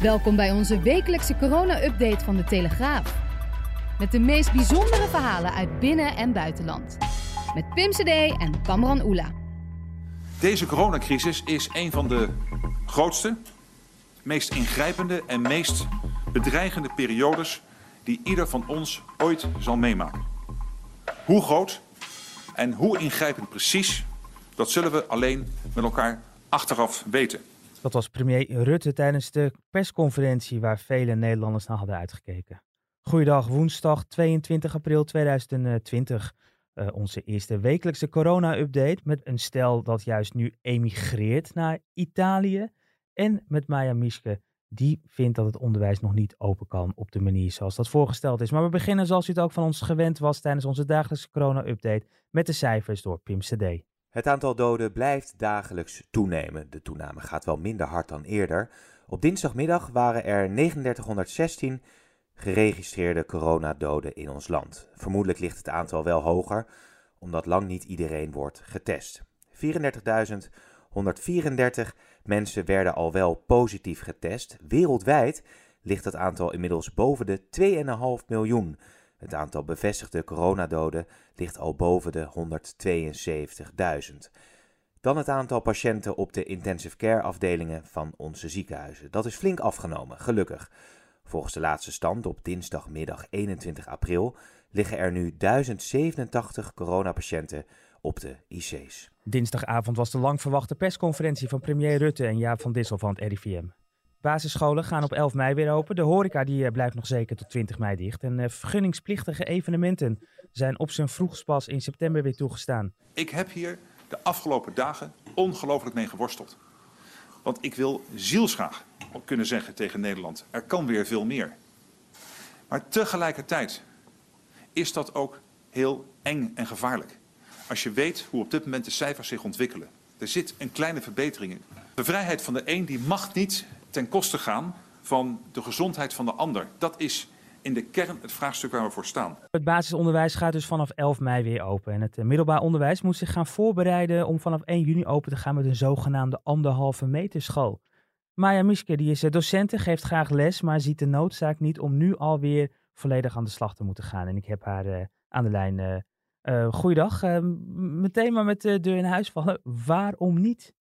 Welkom bij onze wekelijkse corona-update van de Telegraaf. Met de meest bijzondere verhalen uit binnen- en buitenland. Met Pim CD en Kamran Oela. Deze coronacrisis is een van de grootste, meest ingrijpende en meest bedreigende periodes die ieder van ons ooit zal meemaken. Hoe groot en hoe ingrijpend precies, dat zullen we alleen met elkaar achteraf weten. Dat was premier Rutte tijdens de persconferentie waar vele Nederlanders naar hadden uitgekeken. Goeiedag, woensdag 22 april 2020. Uh, onze eerste wekelijkse corona-update met een stel dat juist nu emigreert naar Italië. En met Maya Mischke, die vindt dat het onderwijs nog niet open kan op de manier zoals dat voorgesteld is. Maar we beginnen zoals u het ook van ons gewend was tijdens onze dagelijkse corona-update met de cijfers door Pim CD. Het aantal doden blijft dagelijks toenemen. De toename gaat wel minder hard dan eerder. Op dinsdagmiddag waren er 3916 geregistreerde coronadoden in ons land. Vermoedelijk ligt het aantal wel hoger, omdat lang niet iedereen wordt getest. 34.134 mensen werden al wel positief getest. Wereldwijd ligt het aantal inmiddels boven de 2,5 miljoen. Het aantal bevestigde coronadoden ligt al boven de 172.000. Dan het aantal patiënten op de intensive care afdelingen van onze ziekenhuizen. Dat is flink afgenomen, gelukkig. Volgens de laatste stand op dinsdagmiddag 21 april liggen er nu 1087 coronapatiënten op de IC's. Dinsdagavond was de lang verwachte persconferentie van premier Rutte en Jaap van Dissel van het RIVM. Basisscholen gaan op 11 mei weer open. De horeca die eh, blijft nog zeker tot 20 mei dicht. En uh, vergunningsplichtige evenementen zijn op zijn vroegst pas in september weer toegestaan. Ik heb hier de afgelopen dagen ongelooflijk mee geworsteld. Want ik wil zielsgraag kunnen zeggen tegen Nederland, er kan weer veel meer. Maar tegelijkertijd is dat ook heel eng en gevaarlijk. Als je weet hoe op dit moment de cijfers zich ontwikkelen. Er zit een kleine verbetering in. De vrijheid van de een die mag niet ten koste gaan van de gezondheid van de ander. Dat is in de kern het vraagstuk waar we voor staan. Het basisonderwijs gaat dus vanaf 11 mei weer open. En het middelbaar onderwijs moet zich gaan voorbereiden om vanaf 1 juni open te gaan met een zogenaamde anderhalve meter school. Maya Mischke die is docent geeft graag les, maar ziet de noodzaak niet om nu alweer volledig aan de slag te moeten gaan. En ik heb haar uh, aan de lijn. Uh, goeiedag. meteen maar met de deur in huis vallen. Waarom niet?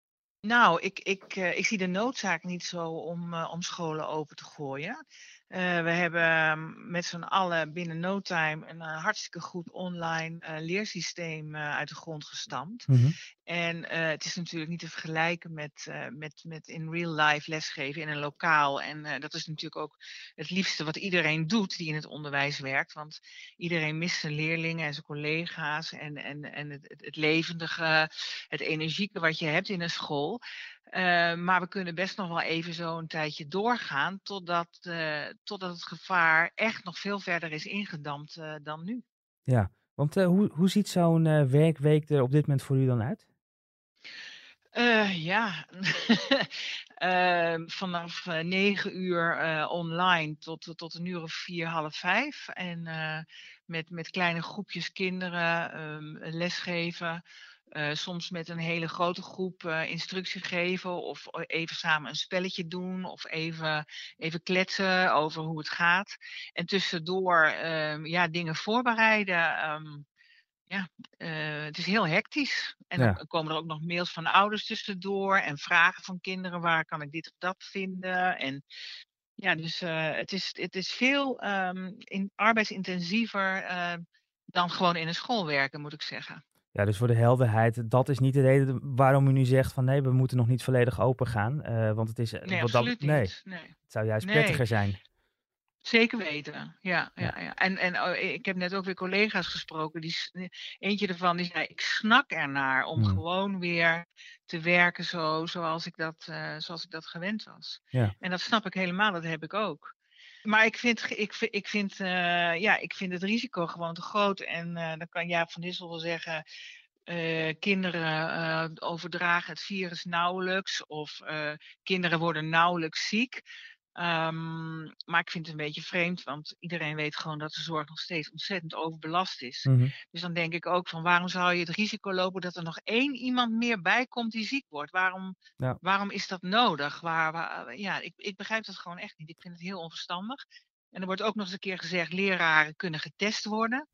Nou, ik, ik, ik zie de noodzaak niet zo om, om scholen open te gooien. Uh, we hebben met z'n allen binnen no time een uh, hartstikke goed online uh, leersysteem uit de grond gestampt. Mm -hmm. En het is natuurlijk niet te vergelijken met, met, met in real life lesgeven in een lokaal. En dat is natuurlijk ook het liefste wat iedereen doet die in het onderwijs werkt. Want iedereen mist zijn leerlingen en zijn collega's en, en, en het, het levendige, het energieke wat je hebt in een school. Uh, maar we kunnen best nog wel even zo een tijdje doorgaan totdat, uh, totdat het gevaar echt nog veel verder is ingedampt uh, dan nu. Ja, want hoe, hoe ziet zo'n werkweek er op dit moment voor u dan uit? ja, ehm, vanaf negen uur online tot, tot een uur of vier, half vijf. En met, met kleine groepjes kinderen um, lesgeven. Uh, soms met een hele grote groep uh, instructie geven of even samen een spelletje doen of even, even kletsen over hoe het gaat. En tussendoor uh, ja, dingen voorbereiden. Um, ja, het is heel hectisch. En ja. dan komen er ook nog mails van ouders tussendoor en vragen van kinderen waar kan ik dit of dat vinden. En ja, dus het, is, het is veel um, in, arbeidsintensiever dan gewoon in een school werken, moet ik zeggen. Ja, dus voor de helderheid, dat is niet de reden waarom u nu zegt van nee, we moeten nog niet volledig open gaan. Uh, want het is. Nee, wat absoluut dat, nee. Nee. Het zou juist Nee. prettiger zijn. Zeker weten, ja. ja, ja. En, en oh, ik heb net ook weer collega's gesproken. Die, eentje ervan die zei, ik snak ernaar om Hmm. gewoon weer te werken zo, zoals, ik dat, eh, zoals ik dat gewend was. Ja. En dat snap ik helemaal, dat heb ik ook. Maar ik vind, ik, ik, vind, eh, ja, ik vind het risico gewoon te groot. En eh, dan kan Jaap van Dissel wel zeggen... eh, kinderen overdragen het virus nauwelijks. Of kinderen worden nauwelijks ziek. Ehm, maar ik vind het een beetje vreemd, want iedereen weet gewoon dat de zorg nog steeds ontzettend overbelast is. Mhm. Dus dan denk ik ook van waarom zou je het risico lopen dat er nog één iemand meer bij komt die ziek wordt? Waarom, Ja. waarom is dat nodig? Waar, waar- ja, ik, ik begrijp dat gewoon echt niet. Ik vind het heel onverstandig. En er wordt ook nog eens een keer gezegd, leraren kunnen getest worden.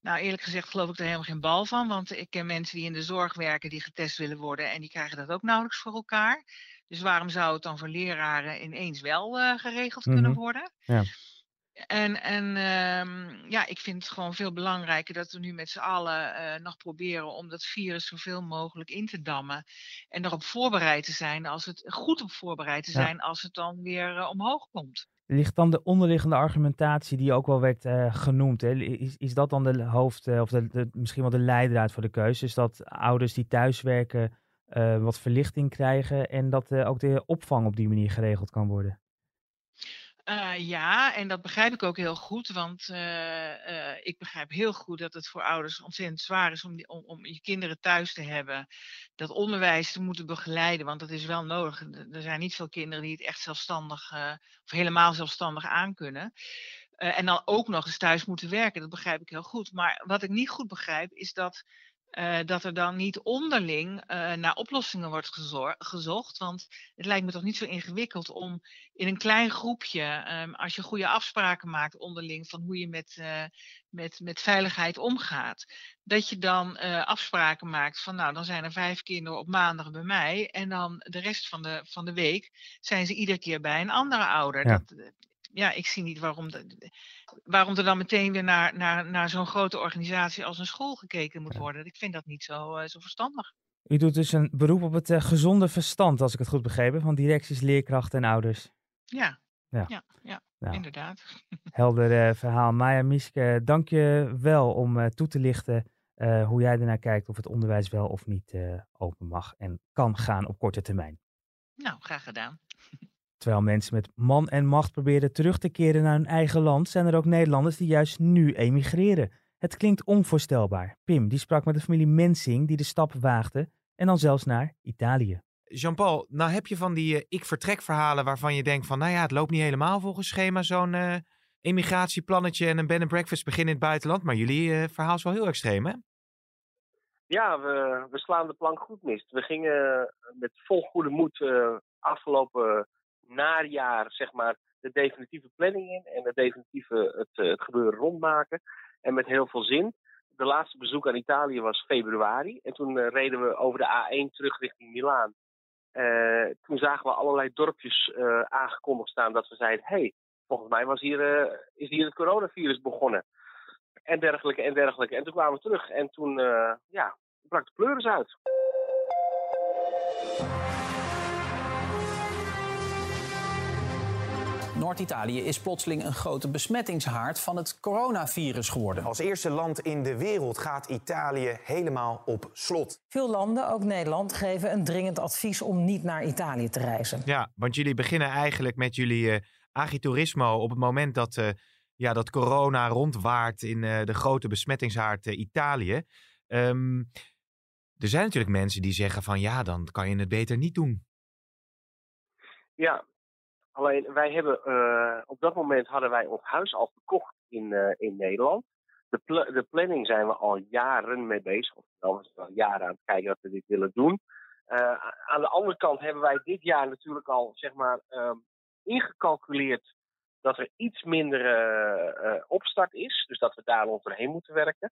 Nou, eerlijk gezegd geloof ik er helemaal geen bal van, want ik ken mensen die in de zorg werken die getest willen worden en die krijgen dat ook nauwelijks voor elkaar. Dus waarom zou het dan voor leraren ineens wel eh, geregeld kunnen Mhm. worden? Ja. En, en ehm, ja, ik vind het gewoon veel belangrijker dat we nu met z'n allen eh, nog proberen om dat virus zoveel mogelijk in te dammen. En erop voorbereid te zijn, als het goed op voorbereid te Ja. zijn, als het dan weer eh, omhoog komt. Ligt dan de onderliggende argumentatie die ook wel werd genoemd? Hè? Is, is dat dan de hoofd, of de, de- misschien wel de leidraad voor de keuze? Is dat ouders die thuiswerken eh, wat verlichting krijgen en dat eh, ook de opvang op die manier geregeld kan worden? Eh, ja, en dat begrijp ik ook heel goed, want ik begrijp heel goed dat het voor ouders ontzettend zwaar is om, om, om je kinderen thuis te hebben, dat onderwijs te moeten begeleiden, want dat is wel nodig. Er zijn niet veel kinderen die het echt zelfstandig of helemaal zelfstandig aankunnen. En dan ook nog eens thuis moeten werken, dat begrijp ik heel goed. Maar wat ik niet goed begrijp, is dat, eh, dat er dan niet onderling eh, naar oplossingen wordt gezocht. Want het lijkt me toch niet zo ingewikkeld om in een klein groepje, ehm, als je goede afspraken maakt onderling van hoe je met, eh, met, met veiligheid omgaat, dat je dan afspraken maakt van nou, dan zijn er vijf kinderen op maandag bij mij en dan de rest van de, van de week zijn ze iedere keer bij een andere ouder. Ja. Dat, ja, ik zie niet waarom, de- waarom er dan meteen weer naar, naar, naar zo'n grote organisatie als een school gekeken moet worden. Ik vind dat niet zo, eh, zo verstandig. U doet dus een beroep op het eh, gezonde verstand, als ik het goed begrepen, van directies, leerkrachten en ouders. Ja, Ja. ja, ja, Nou. inderdaad. Helder eh, verhaal. Maya Mieske, dank je wel om toe te lichten hoe jij ernaar kijkt of het onderwijs wel of niet open mag en kan gaan op korte termijn. Nou, graag gedaan. Terwijl mensen met man en macht proberen terug te keren naar hun eigen land, zijn er ook Nederlanders die juist nu emigreren. Het klinkt onvoorstelbaar. Pim, die sprak met de familie Mensing die de stap waagde en dan zelfs naar Italië. Jean-Paul, nou heb je van die eh, ik vertrek verhalen waarvan je denkt van, nou ja, het loopt niet helemaal volgens schema, zo'n eh, emigratieplannetje en een bed and breakfast beginnen in het buitenland. Maar jullie eh, verhaal is wel heel extreem, hè? Ja, we, we slaan de plank goed mis. We gingen met vol goede moed eh, afgelopen najaar, zeg maar, de definitieve planning in en het definitieve het, eh, het gebeuren rondmaken. En met heel veel zin. De laatste bezoek aan Italië was februari. En toen eh, reden we over de A1 terug richting Milaan. Eh, toen zagen we allerlei dorpjes eh, aangekondigd staan dat we zeiden: hey, volgens mij was hier, is hier het coronavirus begonnen. En dergelijke en dergelijke. En toen kwamen we terug en toen, ja, brak de pleuris uit. Noord-Italië is plotseling een grote besmettingshaard van het coronavirus geworden. Als eerste land in de wereld gaat Italië helemaal op slot. Veel landen, ook Nederland, geven een dringend advies om niet naar Italië te reizen. Ja, want jullie beginnen eigenlijk met jullie eh agriturismo op het moment dat, eh, ja, dat corona rondwaart in eh, de grote besmettingshaard Italië. Ehm, er zijn natuurlijk mensen die zeggen van ja, dan kan je het beter niet doen. Ja, alleen wij hebben eh, op dat moment hadden wij ons huis al verkocht in, eh, in Nederland. De, de planning zijn we al jaren mee bezig. Of we zijn al jaren aan het kijken dat we dit willen doen. Eh, aan de andere kant hebben wij dit jaar natuurlijk al zeg maar ehm, ingecalculeerd dat er iets minder opstart is. Dus dat we daar ons doorheen moeten werken.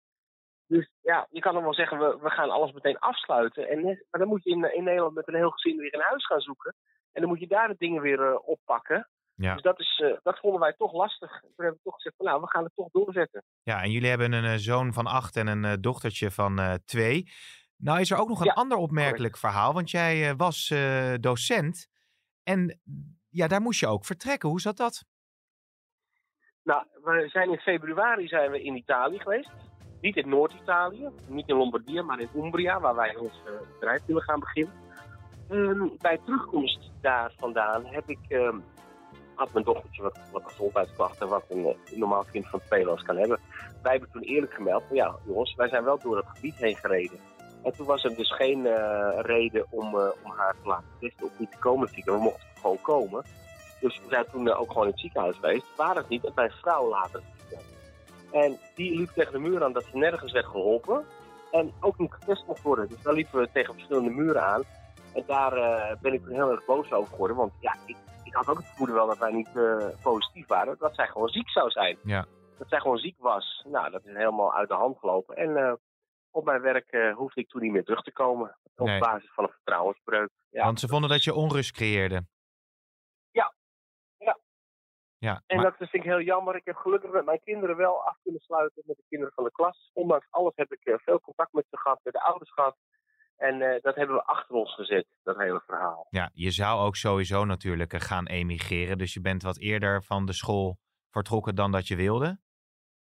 Dus ja, je kan dan wel zeggen, we, we gaan alles meteen afsluiten. En, net- maar dan moet je in, in Nederland met een heel gezin weer een huis gaan zoeken. En dan moet je daar de dingen weer eh, oppakken. Ja. Dus dat, is, eh, dat vonden wij toch lastig. Toen hebben we toch gezegd, van, nou, we gaan het toch doorzetten. Ja, en jullie hebben een eh, zoon van acht en een eh, dochtertje van eh, twee. Nou is er ook nog een Ja, ander opmerkelijk verhaal, want jij eh, was eh, docent. En ja, daar moest je ook vertrekken. Hoe zat dat? Nou, we zijn in februari zijn we in Italië geweest. Niet in Noord-Italië, niet in Lombardië, maar in Umbria, waar wij ons uh, bedrijf willen gaan beginnen. Uh, bij terugkomst daar vandaan heb ik, uh, had mijn dochtertje wat, wat gezondheidsklachten, wat een, een normaal kind van tweeloos kan hebben. Wij hebben toen eerlijk gemeld, van ja jongens, wij zijn wel door het gebied heen gereden. En toen was er dus geen uh, reden om, om haar te laten testen of niet te komen. We mochten gewoon komen. Dus we zijn toen ook gewoon in het ziekenhuis geweest. Waar het niet dat mijn vrouw later En die liep tegen de muur aan dat ze nergens werd geholpen. En ook niet getest mocht worden. Dus daar liepen we tegen verschillende muren aan. En daar ben ik toen heel erg boos over geworden. Want ja, ik, ik had ook het vermoeden wel dat wij niet positief waren. Dat zij gewoon ziek zou zijn. Ja. Dat zij gewoon ziek was. Nou, dat is helemaal uit de hand gelopen. En op mijn werk hoefde ik toen niet meer terug te komen. Op Nee. basis van een vertrouwensbreuk. Ja. Want ze vonden dat je onrust creëerde. Ja. En maar- dat vind ik heel jammer. Ik heb gelukkig met mijn kinderen wel af kunnen sluiten met de kinderen van de klas. Ondanks alles heb ik eh, veel contact met ze gehad, met de ouders gehad. En eh, dat hebben we achter ons gezet, dat hele verhaal. ja, je zou ook sowieso natuurlijk eh, gaan emigreren. Dus je bent wat eerder van de school vertrokken dan dat je wilde.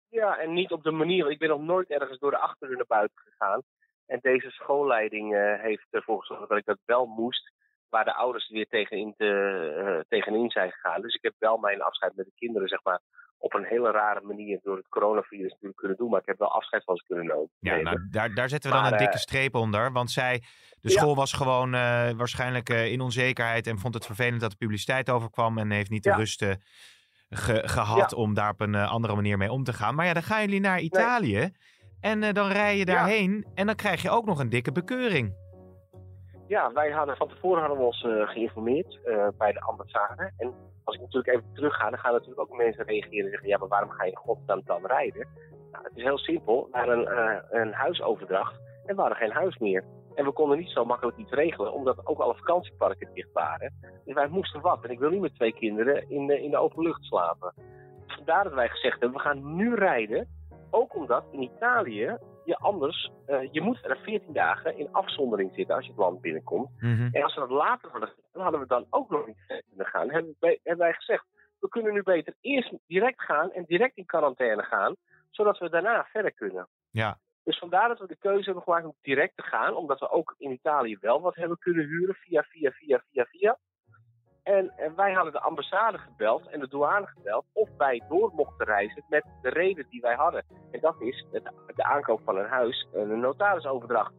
Ja, en niet op de manier. Ik ben nog nooit ergens door de achterdeur naar buiten gegaan. En deze schoolleiding heeft ervoor gezorgd dat ik dat wel moest. Waar de ouders weer tegenin, te, eh, tegenin zijn gegaan. Dus ik heb wel mijn afscheid met de kinderen, zeg maar, op een hele rare manier door het coronavirus natuurlijk kunnen doen. Maar ik heb wel afscheid van ze kunnen nemen. Ja, nou, daar, daar zetten we dan Maar, een dikke eh, streep onder. Want zij, de Ja. school was gewoon eh, waarschijnlijk in onzekerheid en vond het vervelend dat de publiciteit overkwam en heeft niet de rust eh, ge- gehad Ja. om daar op een andere manier mee om te gaan. Maar ja, dan gaan jullie naar Italië en dan rij je daarheen en dan krijg je ook nog een dikke bekeuring. Ja, wij hadden van tevoren hadden ons eh, geïnformeerd eh, bij de ambassade. En als ik natuurlijk even terug ga, dan gaan natuurlijk ook mensen reageren en zeggen: ja, maar waarom ga je in godsnaam dan rijden? Nou, het is heel simpel. We hadden een, eh, een huisoverdracht en we hadden geen huis meer. En we konden niet zo makkelijk iets regelen, omdat ook alle vakantieparken dicht waren. Dus wij moesten wat. En ik wil niet met twee kinderen in in de open lucht slapen. Vandaar dat wij gezegd hebben: we gaan nu rijden. Ook omdat in Italië je anders, eh, je moet er 14 dagen in afzondering zitten als je het land binnenkomt. En als we dat later hadden dan hadden we dan ook nog niet verder kunnen gaan. Hebben wij, hebben wij gezegd, we kunnen nu beter eerst direct gaan en direct in quarantaine gaan, zodat we daarna verder kunnen. Ja, Dus vandaar dat we de keuze hebben gemaakt om direct te gaan, omdat we ook in Italië wel wat hebben kunnen huren via, via, via, via, via. En, en wij hadden de ambassade gebeld en de douane gebeld of wij door mochten reizen met de reden die wij hadden. En dat is het, de aankoop van een huis en een notarisoverdracht.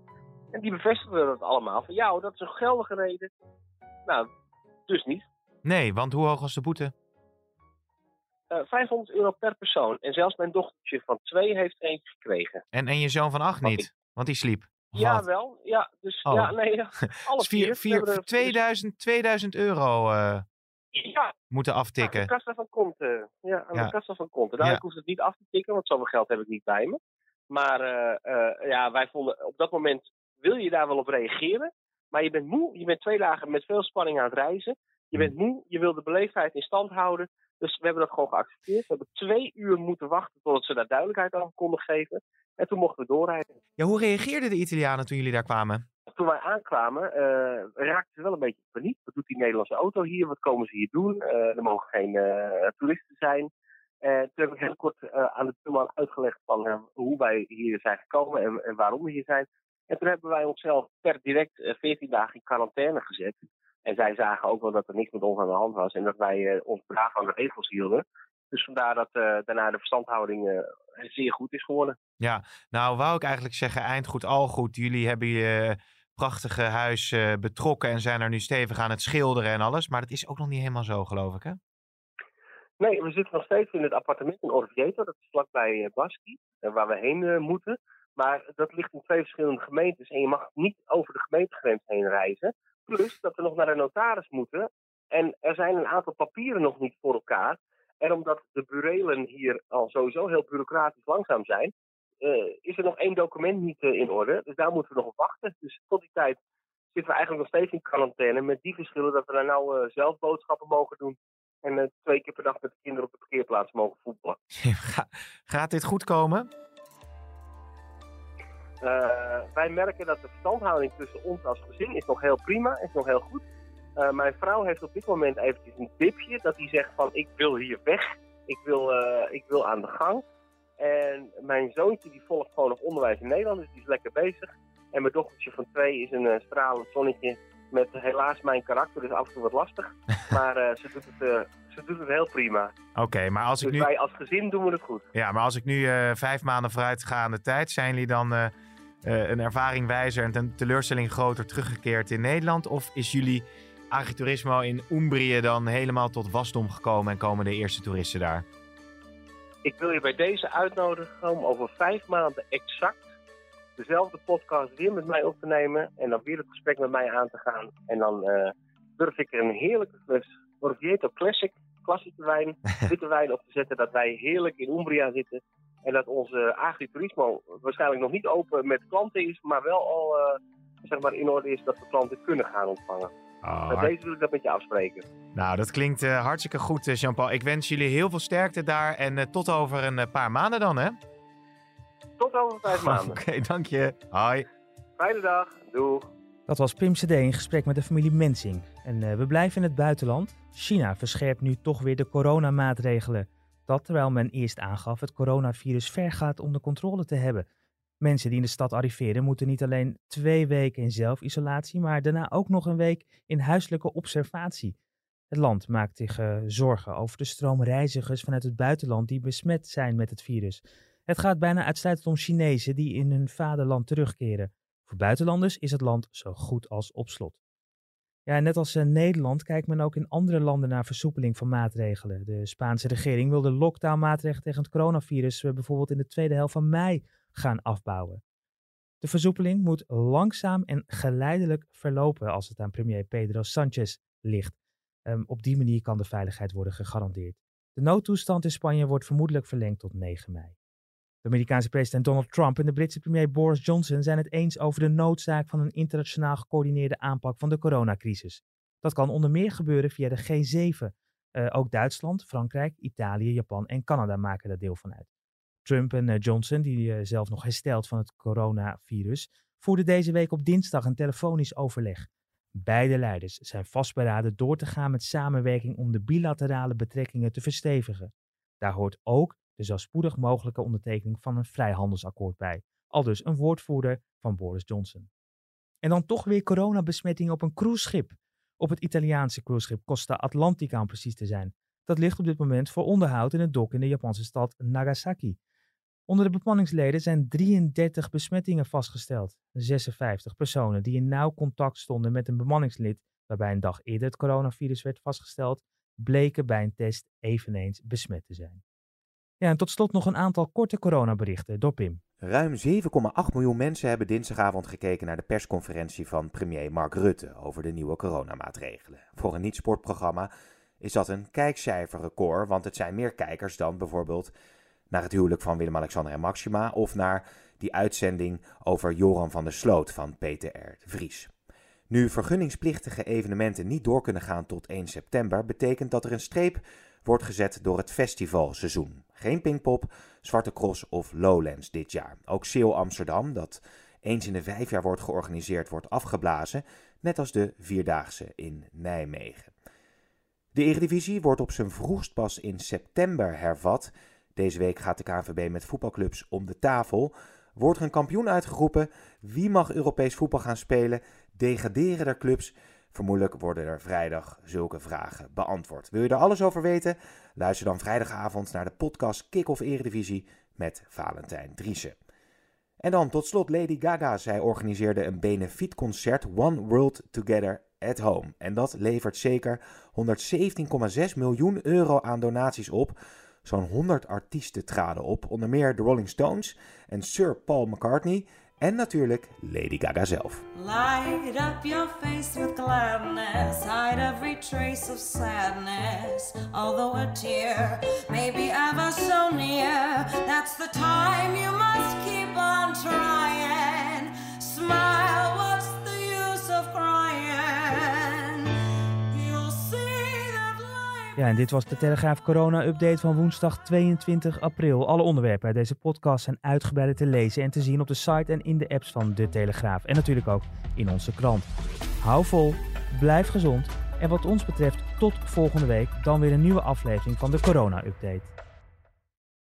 En die bevestigden dat allemaal. Van ja, dat is een geldige reden. Nou, dus niet. nee, want hoe hoog was de boete? Eh 500 euro per persoon. En zelfs mijn dochtertje van twee heeft eentje gekregen. En, en je zoon van acht niet, want die sliep. Ja, wel. Ja, dus Oh. ja, nee. Ja, alle Dus vier, vier. vier, We hebben er- 2000, 2000 euro eh, Ja, moeten aan aftikken. de kassa van Conte. Ja, aan Ja. de kassa van Conte. Nou, Ja. ik hoef het niet af te tikken, want zoveel geld heb ik niet bij me. Maar eh, eh, ja, wij vonden op dat moment wil je daar wel op reageren. Maar je bent moe, je bent twee dagen met veel spanning aan het reizen. Je bent moe, je wil de beleefdheid in stand houden. Dus we hebben dat gewoon geaccepteerd. We hebben twee uur moeten wachten totdat ze daar duidelijkheid over konden geven. En toen mochten we doorrijden. Ja, hoe reageerden de Italianen toen jullie daar kwamen? Toen wij aankwamen, eh, raakten ze wel een beetje in paniek. Wat doet die Nederlandse auto hier? Wat komen ze hier doen? Eh, er mogen geen eh, toeristen zijn. En toen heb ik heel kort aan de tuurman uitgelegd van hoe wij hier zijn gekomen en, en waarom we hier zijn. En toen hebben wij onszelf per direct eh, 14 dagen in quarantaine gezet. En zij zagen ook wel dat er niks met ons aan de hand was en dat wij eh, ons braaf aan de regels hielden. Dus vandaar dat eh, daarna de verstandhouding eh, zeer goed is geworden. Ja, nou wou ik eigenlijk zeggen eind goed al goed. Jullie hebben je prachtige huis betrokken en zijn er nu stevig aan het schilderen en alles. Maar dat is ook nog niet helemaal zo, geloof ik, hè? Nee, we zitten nog steeds in het appartement in Orvieto. Dat is vlakbij uh, waar we heen moeten. Maar dat ligt in twee verschillende gemeentes. En je mag niet over de gemeentegrens heen reizen. Plus dat we nog naar de notaris moeten. En er zijn een aantal papieren nog niet voor elkaar. En omdat de burelen hier al sowieso heel bureaucratisch langzaam zijn... Uh, is er nog één document niet uh, in orde. Dus daar moeten we nog op wachten. Dus tot die tijd zitten we eigenlijk nog steeds in quarantaine. Met die verschillen dat we daar nou uh, zelf boodschappen mogen doen. En twee keer per dag met de kinderen op de parkeerplaats mogen voetballen. Ga, gaat dit goed komen? Uh, wij merken dat de verstandhouding tussen ons als gezin is nog heel prima, is nog heel goed. Uh, mijn vrouw heeft op dit moment eventjes een dipje dat hij zegt van ik wil hier weg. Ik wil, eh, ik wil aan de gang. En mijn zoontje die volgt gewoon nog onderwijs in Nederland, dus die is lekker bezig. En mijn dochtertje van twee is een uh, stralend zonnetje met helaas mijn karakter, dus af en toe wat lastig. maar uh, ze, doet het, uh, ze doet het heel prima. Oké, maar als ik dus nu... wij als gezin doen we het goed. Ja, maar als ik nu vijf maanden vooruit ga aan de tijd, zijn jullie dan een ervaring wijzer en een teleurstelling groter teruggekeerd in Nederland? Of is jullie agriturismo in Umbrië dan helemaal tot wasdom gekomen en komen de eerste toeristen daar? Ik wil je bij deze uitnodigen om over vijf maanden exact dezelfde podcast weer met mij op te nemen. En dan weer het gesprek met mij aan te gaan. En dan uh, durf ik er een heerlijke fles Orvieto Classic, klassieke wijn, witte wijn op te zetten. Dat wij heerlijk in Umbria zitten. En dat onze agriturismo waarschijnlijk nog niet open met klanten is, maar wel al uh, zeg maar in orde is dat we klanten kunnen gaan ontvangen. Oh, Met deze wil ik dat met je afspreken. Nou, dat klinkt uh, hartstikke goed, Jean-Paul. Ik wens jullie heel veel sterkte daar en uh, tot over een paar maanden dan, hè? Tot over vijf maanden. Oké, okay, dank je. Hoi. Fijne dag. Doeg. Dat was Pim CD in gesprek met de familie Mensing. En we blijven in het buitenland. China verscherpt nu toch weer de coronamaatregelen. Dat terwijl men eerst aangaf het coronavirus vergaat onder controle te hebben. Mensen die in de stad arriveren moeten niet alleen twee weken in zelfisolatie, maar daarna ook nog een week in huiselijke observatie. Het land maakt zich uh, zorgen over de stroom reizigers vanuit het buitenland die besmet zijn met het virus. Het gaat bijna uitsluitend om Chinezen die in hun vaderland terugkeren. Voor buitenlanders is het land zo goed als op slot. Ja, net als in Nederland kijkt men ook in andere landen naar versoepeling van maatregelen. De Spaanse regering wil de lockdownmaatregelen tegen het coronavirus bijvoorbeeld in de tweede helft van mei gaan afbouwen. De versoepeling moet langzaam en geleidelijk verlopen als het aan premier Pedro Sanchez ligt. Um, op die manier kan de veiligheid worden gegarandeerd. De noodtoestand in Spanje wordt vermoedelijk verlengd tot 9 mei. Amerikaanse president Donald Trump en de Britse premier Boris Johnson zijn het eens over de noodzaak van een internationaal gecoördineerde aanpak van de coronacrisis. Dat kan onder meer gebeuren via de G7. Uh, ook Duitsland, Frankrijk, Italië, Japan en Canada maken er deel van uit. Trump en uh, Johnson, die uh, zelf nog herstelt van het coronavirus, voerden deze week op dinsdag een telefonisch overleg. Beide leiders zijn vastberaden door te gaan met samenwerking om de bilaterale betrekkingen te verstevigen. Daar hoort ook de zo spoedig mogelijke ondertekening van een vrijhandelsakkoord bij, al dus een woordvoerder van Boris Johnson. En dan toch weer coronabesmetting op een cruiseschip. Op het Italiaanse cruiseschip Costa Atlantica om precies te zijn. Dat ligt op dit moment voor onderhoud in het dok in de Japanse stad Nagasaki. Onder de bemanningsleden zijn 33 besmettingen vastgesteld. 56 personen die in nauw contact stonden met een bemanningslid waarbij een dag eerder het coronavirus werd vastgesteld, bleken bij een test eveneens besmet te zijn. Ja, en tot slot nog een aantal korte coronaberichten door Pim. Ruim 7,8 miljoen mensen hebben dinsdagavond gekeken naar de persconferentie van premier Mark Rutte over de nieuwe coronamaatregelen. Voor een niet-sportprogramma is dat een kijkcijferrecord, want het zijn meer kijkers dan bijvoorbeeld naar het huwelijk van Willem-Alexander en Maxima of naar die uitzending over Joran van der Sloot van Peter R. de Vries. Nu vergunningsplichtige evenementen niet door kunnen gaan tot 1 september, betekent dat er een streep wordt gezet door het festivalseizoen. Geen Pinkpop, Zwarte Cross of Lowlands dit jaar. Ook Seel Amsterdam, dat eens in de vijf jaar wordt georganiseerd, wordt afgeblazen, net als de Vierdaagse in Nijmegen. De Eredivisie wordt op zijn vroegst pas in september hervat. Deze week gaat de KNVB met voetbalclubs om de tafel. Wordt er een kampioen uitgeroepen? Wie mag Europees voetbal gaan spelen? Degraderen er clubs? Vermoedelijk worden er vrijdag zulke vragen beantwoord. Wil je er alles over weten? Luister dan vrijdagavond naar de podcast Kick-Off Eredivisie met Valentijn Driessen. En dan tot slot Lady Gaga. Zij organiseerde een benefietconcert One World Together at Home. En dat levert zeker 117,6 miljoen euro aan donaties op. Zo'n 100 artiesten traden op, onder meer de Rolling Stones en Sir Paul McCartney en natuurlijk Lady Gaga zelf. Light up your face with gladness, hide every trace of sadness. Although a tear may be ever so near, that's the time you must keep on trying. Smile, what's the use of crying? Ja, en dit was de Telegraaf Corona-update van woensdag 22 april. Alle onderwerpen uit deze podcast zijn uitgebreider te lezen en te zien op de site en in de apps van De Telegraaf. En natuurlijk ook in onze krant. Hou vol, blijf gezond En wat ons betreft tot volgende week dan weer een nieuwe aflevering van de Corona Update.